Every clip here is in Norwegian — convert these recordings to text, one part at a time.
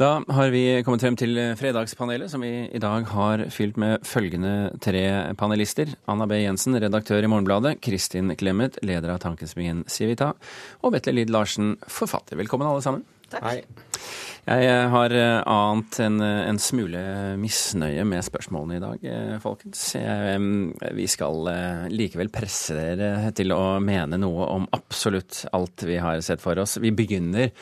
Da har vi kommet frem til Fredagspanelet, som vi i dag har fylt med følgende tre panelister. Anna B. Jensen, redaktør i Morgenbladet. Kristin Clemet, leder av tankesmien Civita. Og Vetle Lid Larsen, forfatter. Velkommen, alle sammen. Takk. Hei. Jeg har ant en, en, smule misnøye med spørsmålene i dag, folkens. Vi skal likevel presse dere til å mene noe om absolutt alt vi har sett for oss. Vi begynner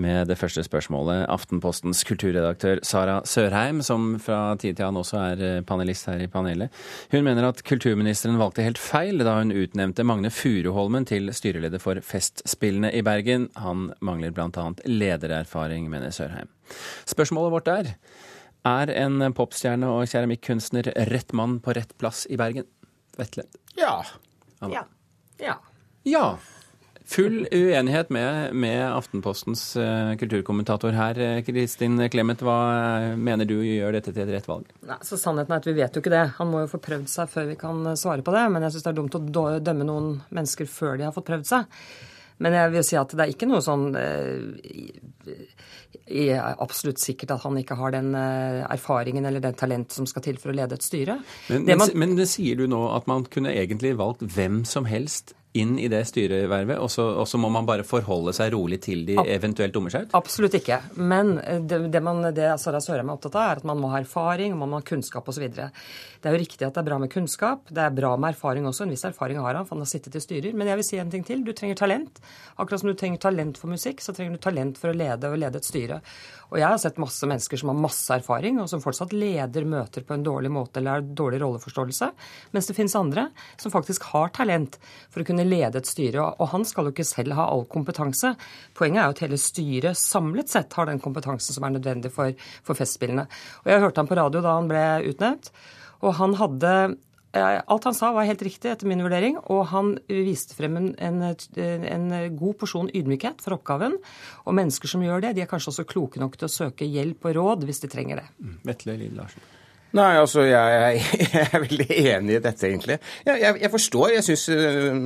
med det første spørsmålet. Aftenpostens kulturredaktør Sara Sørheim, som fra tid til annen også er eh, panelist her i panelet, hun mener at kulturministeren valgte helt feil da hun utnevnte Magne Furuholmen til styreleder for Festspillene i Bergen. Han mangler bl.a. ledererfaring, mener Sørheim. Spørsmålet vårt er er en popstjerne og keramikkunstner rett mann på rett plass i Bergen? Vetle? Ja. Ja. ja. Ja. Full uenighet med, med Aftenpostens uh, kulturkommentator her. Kristin Clemet, hva mener du gjør dette til et rett valg? Nei, så Sannheten er at vi vet jo ikke det. Han må jo få prøvd seg før vi kan svare på det. Men jeg syns det er dumt å dømme noen mennesker før de har fått prøvd seg. Men jeg vil si at det er ikke noe sånn uh, absolutt sikkert at han ikke har den erfaringen eller den talent som skal til for å lede et styre. Men, det man, men, men sier du nå at man kunne egentlig valgt hvem som helst inn i det styrevervet, og så, og så, må man bare forholde seg rolig til de eventuelt dummer seg ut? Absolutt ikke. Men det, det, man, det Sara Sørheim er opptatt av, er at man må ha erfaring, man må ha kunnskap osv. Det er jo riktig at det er bra med kunnskap. Det er bra med erfaring også. En viss erfaring har han, for han har sittet i styrer. Men jeg vil si en ting til. Du trenger talent. Akkurat som du trenger talent for musikk, så trenger du talent for å lede og lede et styre. Og jeg har sett masse mennesker som har masse erfaring, og som fortsatt leder møter på en dårlig måte eller har dårlig rolleforståelse, mens det finnes andre som faktisk har talent for å kunne lede et styre. Og han skal jo ikke selv ha all kompetanse. Poenget er jo at hele styret samlet sett har den kompetansen som er nødvendig for, for Festspillene. Og jeg hørte han på radio da han ble utnevnt. Og han hadde Alt han sa var helt riktig etter min vurdering, og han viste frem en, en, en, god porsjon ydmykhet for oppgaven. Og mennesker som gjør det, de er kanskje også kloke nok til å søke hjelp og råd hvis de trenger det. Mm. Vetle Lid Larsen. Nei, altså, jeg, jeg, er veldig enig i dette, egentlig. Jeg, jeg, jeg forstår. Jeg syns uh,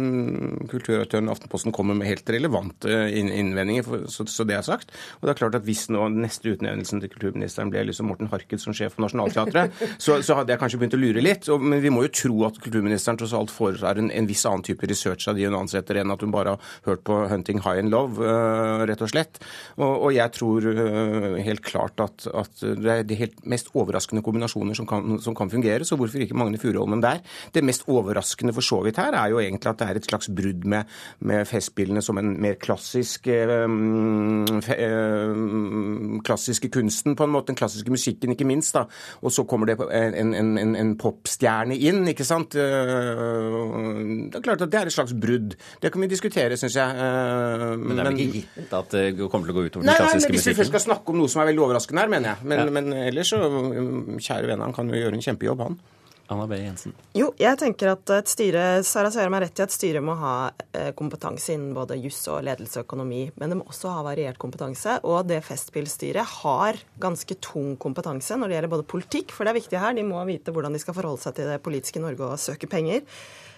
kulturredaktøren Aftenposten kommer med helt relevante innvendinger, for, så, så, det er sagt. Og det er klart at hvis nå neste utnevnelsen til kulturministeren ble liksom Morten Harket som sjef for Nationaltheatret, så, så, hadde jeg kanskje begynt å lure litt. Og, men vi må jo tro at kulturministeren tross alt foretar en, en viss annen type research av de hun ansetter, enn at hun bare har hørt på 'Hunting High and Love', uh, rett og slett. Og, og jeg tror uh, helt klart at, at det er de helt mest overraskende kombinasjoner som kan, som kan, fungere, så hvorfor ikke Magne Furuholmen der? Det mest overraskende for så vidt her er jo egentlig at det er et slags brudd med, med Festspillene som en mer klassisk um, fe, um, klassiske kunsten, på en måte. Den klassiske musikken, ikke minst. da. Og så kommer det en, en, en, en popstjerne inn, ikke sant. Det er klart at det er et slags brudd. Det kan vi diskutere, syns jeg. Men det er vel ikke gitt at det kommer til å gå utover den klassiske musikken? Nei, men hvis vi først skal snakke om noe som er veldig overraskende her, mener jeg. Men, ja. men ellers så, kjære venner, han kan jo gjøre en kjempejobb, han. Anna B. Jensen. Jo, jeg tenker at et styre, Sara Sørum har rett i at styret må ha eh, kompetanse innen både juss og ledelse og økonomi. Men det må også ha variert kompetanse. Og det Festspillstyret har ganske tung kompetanse når det gjelder både politikk, for det er viktig her. De må vite hvordan de skal forholde seg til det politiske Norge og søke penger.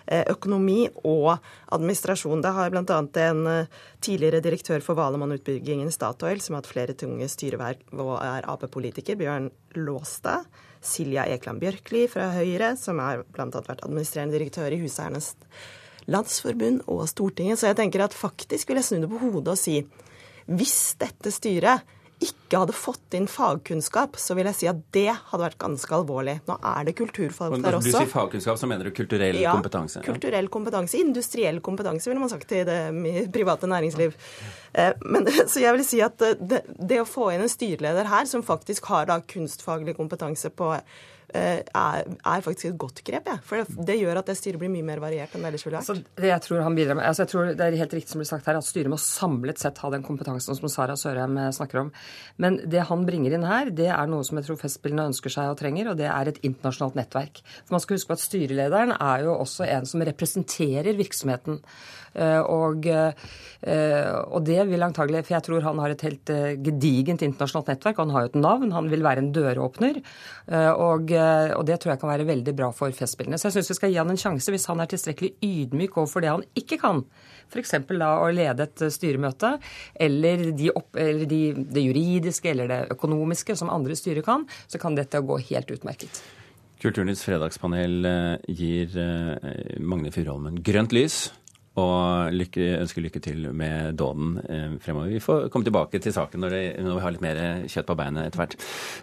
Eh, økonomi og administrasjon. Det har bl.a. en eh, tidligere direktør for Valemannutbyggingen i Statoil, som har hatt flere tunge styreverk og er Ap-politiker, Bjørn Låstad. Silja Ekland Bjørkli fra Høyre, som har bl.a. vært administrerende direktør i Huseiernes Landsforbund og Stortinget. Så jeg tenker at faktisk vil jeg snu det på hodet og si hvis dette styret ikke hadde fått inn fagkunnskap, så vil jeg si at det hadde vært ganske alvorlig. Nå er det kulturfag der også. Du sier fagkunnskap, så mener du kulturell ja, kompetanse? Ja, kulturell kompetanse. Industriell kompetanse, ville man sagt i det private næringsliv. Eh, men, så jeg vil si at det, det å få inn en styreleder her som faktisk har da kunstfaglig kompetanse på Eh, er, er, faktisk et godt grep. Ja. For det, det, gjør at det styret blir mye mer variert enn det ellers ville vært. Altså, det jeg tror han bidrar med, altså jeg tror Det er helt riktig som blir sagt her, at styret må samlet sett ha den kompetansen som Sara Sørheim eh, snakker om. Men det han bringer inn her, det er noe som jeg tror Festspillene ønsker seg og trenger, og det er et internasjonalt nettverk. For Man skal huske på at styrelederen er jo også en som representerer virksomheten. Eh, og, og, det vil antagelig For jeg tror han har et helt gedigent internasjonalt nettverk. Han har jo et navn, han vil være en døråpner. Og eh, og det tror jeg kan være veldig bra for Festspillene. Så jeg syns vi skal gi han en sjanse hvis han er tilstrekkelig ydmyk overfor det han ikke kan. F.eks. da å lede et styremøte, eller, de opp, eller de, det juridiske eller det økonomiske som andre styrer kan, så kan dette gå helt utmerket. Kulturnytts fredagspanel eh, gir eh, Magne Furholmen grønt lys og lykke, ønsker lykke til med dåden eh, fremover. Vi får komme tilbake til saken når, det, når, vi har litt mer kjøtt på beinet etter hvert.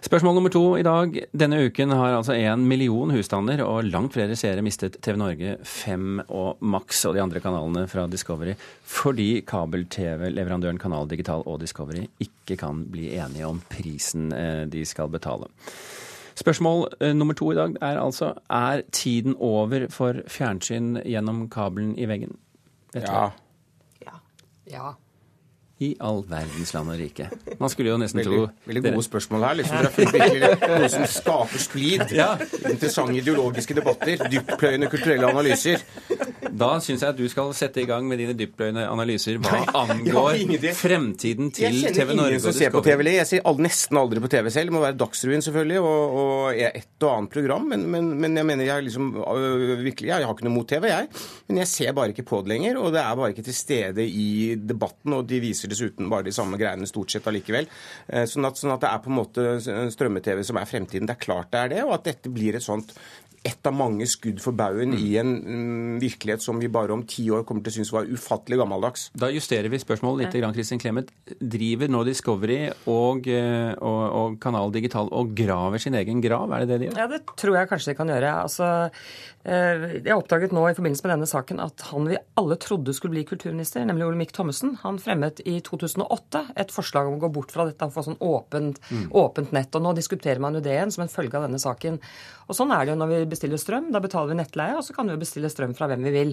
Spørsmål nummer to i dag. Denne uken har altså en million husstander og langt flere seere mistet TV Norge, Fem og Max og de andre kanalene fra Discovery fordi kabel-TV-leverandøren Kanal Digital og Discovery ikke kan bli enige om prisen eh, de skal betale. Spørsmål eh, nummer to i dag er altså er tiden over for fjernsyn gjennom kabelen i veggen? Vet ja. ja. Ja. I all verdens land og rike. Man skulle jo nesten veldig, tro Veldig gode spørsmål her. liksom. Dere virkelig noe som skaper splid. Ja. Interessante ideologiske debatter. Dyptpløyende kulturelle analyser. Da syns jeg at du skal sette i gang med dine dyptpløyende analyser hva angår fremtiden til TV Norge. Jeg kjenner ingen som ser på TV. Jeg ser nesten aldri på TV selv. Det må være Dagsrevyen selvfølgelig, og, og et og annet program. Men, men, men jeg mener jeg liksom øh, virkelig, jeg har ikke noe mot TV, jeg. Men jeg ser bare ikke på det lenger. Og det er bare ikke til stede i debatten. Og de viser dessuten bare de samme greiene stort sett allikevel. Eh, sånn at, sånn at det er på en måte strømme-TV som er fremtiden. Det er klart det er det. Og at dette blir et sånt ett av mange skudd for baugen mm. i en mm, virkelighet som vi bare om ti år kommer til å synes var ufattelig gammeldags. Da justerer vi spørsmålet litt. Grann, Kristin Clemet. Driver nå Discovery og, eh, og, og, Kanal Digital og graver sin egen grav? Er det det de gjør? Ja, det tror jeg kanskje de kan gjøre. Altså, eh, jeg oppdaget nå i forbindelse med denne saken at han vi alle trodde skulle bli kulturminister, nemlig Olemic Thommessen, han fremmet i 2008 et forslag om å gå bort fra dette og få sånn åpent, mm. åpent nett. Og nå diskuterer man jo det igjen som en følge av denne saken. Og sånn er det jo når vi bestiller strøm. Da betaler vi nettleie, og så kan vi jo bestille strøm fra hvem vi vil.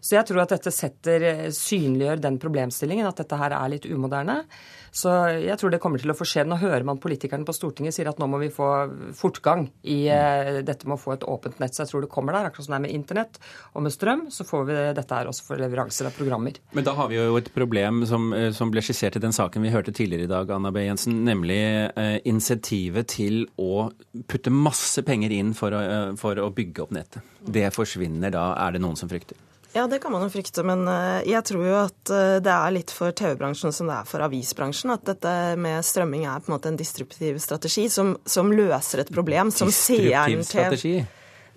Så jeg tror at dette setter, eh, synliggjør den problemstillingen, at dette her er litt umoderne. Så jeg tror det kommer til å få skje. Nå hører man politikerne på Stortinget sier at nå må vi få fortgang i uh, dette med å få et åpent nett. Så jeg tror det kommer der. Akkurat som det er med internett og med strøm, så får vi dette her også for leveranser av programmer. Men da har vi jo et problem som, eh, som ble skissert i den saken vi hørte tidligere i dag, Anna B. Jensen, nemlig eh, insentivet til å putte masse penger inn for å, for å bygge opp nettet. Det forsvinner da, er det noen som frykter? Ja, det kan man jo frykte, men eh, jeg tror jo at eh, det er litt for TV-bransjen som det er for avisbransjen. At dette med strømming er på en måte en distruptiv strategi som, som løser et problem som seeren til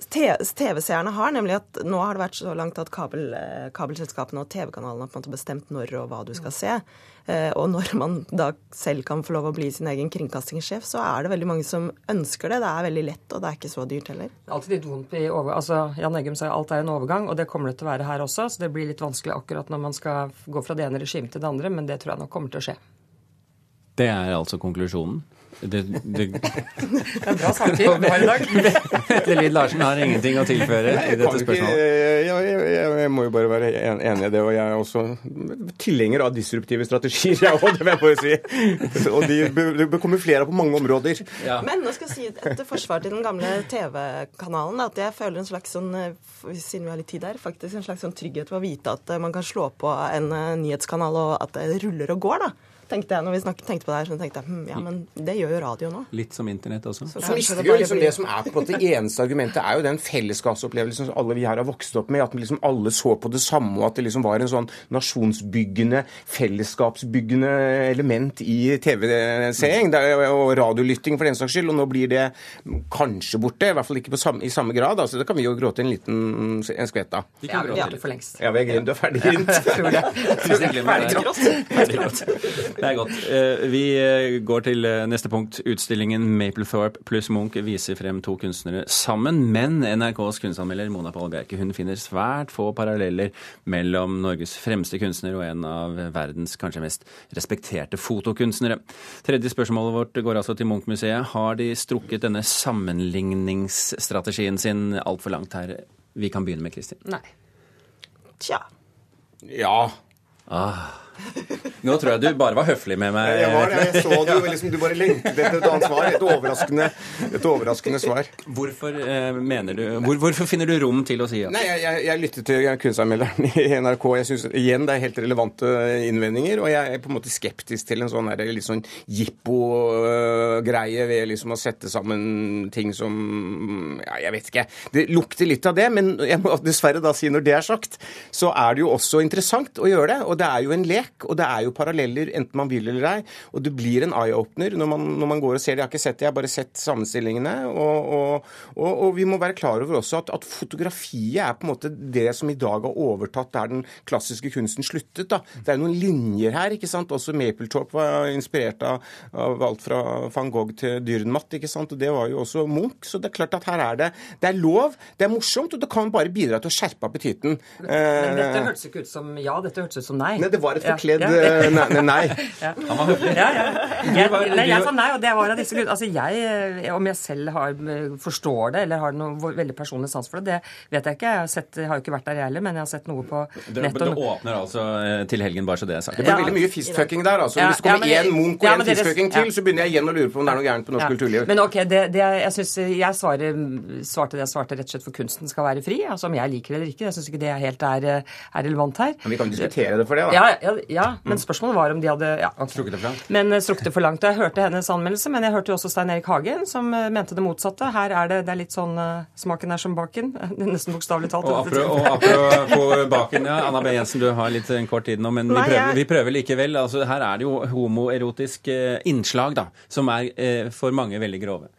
TV-seerne har, nemlig at nå har det vært så langt at kabel, eh, kabelselskapene og TV-kanalene har bestemt når og hva du skal se. Eh, og når man da selv kan få lov å bli sin egen kringkastingssjef, så er det veldig mange som ønsker det. Det er veldig lett, og det er ikke så dyrt heller. Alltid litt vondt i over... Altså, Jan Eggum sa alt er en overgang, og det kommer det til å være her også. Så det blir litt vanskelig akkurat når man skal gå fra det ene regimet til det andre, men det tror jeg nok kommer til å skje. Det er altså konklusjonen? Det, det... det er bra samtid vi har i dag. Vetle Lid Larsen har ingenting å tilføre i dette spørsmålet. Jeg, jeg, jeg, jeg, må jo bare være enig i det. Og jeg er også tilhenger av disruptive strategier, jeg òg, det vil jeg bare si. Og de bør komme flere på mange områder. Ja. Men nå skal jeg si etter forsvar til den gamle TV-kanalen at jeg føler en slags sånn, siden vi har litt tid her, faktisk en slags sånn trygghet ved å vite at man kan slå på en eh, nyhetskanal, og at det ruller og går, da tenkte jeg når vi snakket, tenkte på det her. Så tenkte jeg hm, ja, men det gjør jo radio nå. Litt som internett også. Så, så mister vi jo liksom det som er på en måte eneste argumentet, er jo den fellesskapsopplevelsen som alle vi her har vokst opp med. At liksom alle så på det samme, og at det liksom var en sånn nasjonsbyggende, fellesskapsbyggende element i TV-seing og radiolytting for den saks skyld. Og nå blir det kanskje borte, i hvert fall ikke samme, i samme grad. Altså, det kan vi jo gråte en liten en skvett av. Ja, vi har det for lengst. Ja, vi er grint. Du er ferdig grint. Ferdig grått. Det er godt. Eh, vi eh, går til eh, neste punkt. Utstillingen Maplethorpe pluss Munch viser frem to kunstnere sammen, men NRKs kunstanmelder Mona Pahl Bjerke hun finner svært få paralleller mellom Norges fremste kunstner og en av verdens kanskje mest respekterte fotokunstnere. Tredje spørsmålet vårt går altså til Munch-museet. Har de strukket denne sammenligningsstrategien sin altfor langt her? Vi kan begynne med Kristin. Nei. Tja. Ja. Ah. Nå tror jeg du bare var høflig med meg. Jeg var det, jeg så det jo liksom, du bare lengtet etter et annet svar. Et overraskende, et overraskende svar. Hvorfor eh, mener du hvor, Hvorfor finner du rom til å si at Nei, jeg, jeg, jeg lyttet til kunstanmelderen i NRK. Jeg syns igjen det er helt relevante innvendinger. Og jeg er på en måte skeptisk til en sånn her, litt sånn jippo-greie ved liksom å sette sammen ting som Ja, jeg vet ikke. Det lukter litt av det, men jeg må dessverre da si når det er sagt, så er det jo også interessant å gjøre det. Og det er jo en lek, og det er jo paralleller enten man vil eller ei. Og det blir en eye-opener når, når, man går og ser det. Jeg har ikke sett det, jeg har bare sett sammenstillingene. Og, og, og, og vi må være klar over også at, at, fotografiet er på en måte det som i dag har overtatt der den klassiske kunsten sluttet. da. Det er noen linjer her, ikke sant. Også Mapletorp var inspirert av, av alt fra van Gogh til Dürrenmatt, ikke sant. Og det var jo også Munch. Så det er klart at her er det Det er lov, det er morsomt, og det kan bare bidra til å skjerpe appetitten. Men dette eh, hørtes ikke ut som ja, dette hørtes ut som nei. Nei, det var et ja, ja. Nei. nei. nei. Ja. Han var høflig. Ja, ja. Jeg, nei, jeg sa nei, og det var av disse grunnene. Altså, jeg, eh, om jeg selv har, forstår det, eller har noe veldig personlig sans for det, det vet jeg ikke. Jeg har, sett, jeg har jo ikke vært der, jeg heller, men jeg har sett noe på nett. Det, det åpner altså til helgen, bare så det er sagt. Det blir veldig mye fistfucking der, altså. Hvis det kommer én Munch og én fistfucking til, så begynner jeg igjen å lure på om det er noe gærent på norsk kulturliv. Men ok, det, det, jeg synes, jeg svarer, svarte det jeg svarte rett og slett for kunsten skal være fri. altså Om jeg liker det eller ikke. Jeg syns ikke det helt er, er, relevant her. Men vi kan diskutere det for det, da. Ja, ja, ja men spørsmålet var om de hadde ja. Strukket det for langt. Men strukket det for langt. Jeg hørte hennes anmeldelse, men jeg hørte jo også Stein Erik Hagen, som mente det motsatte. Her er det, det er litt sånn uh, smaken er som baken. Nesten bokstavelig talt. Og apropos baken, ja. Anna B. Jensen, du har litt en kort tid nå, men vi prøver, vi prøver likevel. Altså, her er det jo homoerotisk innslag, da, som er for mange veldig grove.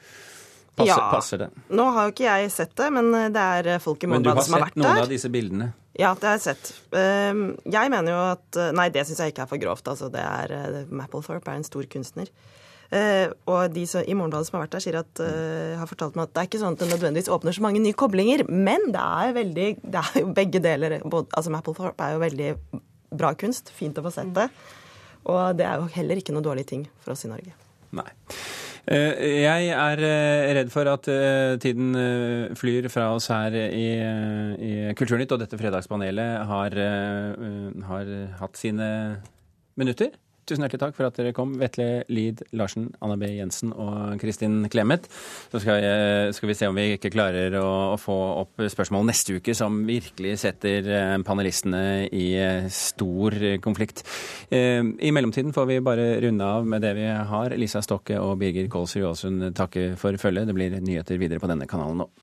Passer, ja. passer det? Nå har jo ikke jeg sett det, men det er folk i Målbladet som har vært der. Men du har sett noen av disse bildene? Ja, det har jeg sett. Ehm, jeg mener jo at Nei, det syns jeg ikke er for grovt. Altså, det er Mapplethorpe er en stor kunstner. Og de som, i Morgenbladet som har vært der, sier at, uh, har fortalt meg at det er ikke sånn at det nødvendigvis åpner så mange nye koblinger, men det er veldig det er jo begge deler. Både, altså Mapplethorpe er jo veldig bra kunst. Fint å få sett det. Og det er jo heller ikke noe dårlig ting for oss i Norge. Nei. Jeg er redd for at tiden flyr fra oss her i, i Kulturnytt, og dette fredagspanelet har, har hatt sine minutter. Tusen hjertelig takk for at dere kom, Vetle Lid Larsen, Anna B. Jensen og Kristin Clemet. Så skal, jeg, skal, vi se om vi ikke klarer å, å, få opp spørsmål neste uke som virkelig setter panelistene i stor konflikt. I mellomtiden får vi bare runde av med det vi har. Lisa Stokke og Birger Kolsrud Aasund takker for følget. Det blir nyheter videre på denne kanalen nå.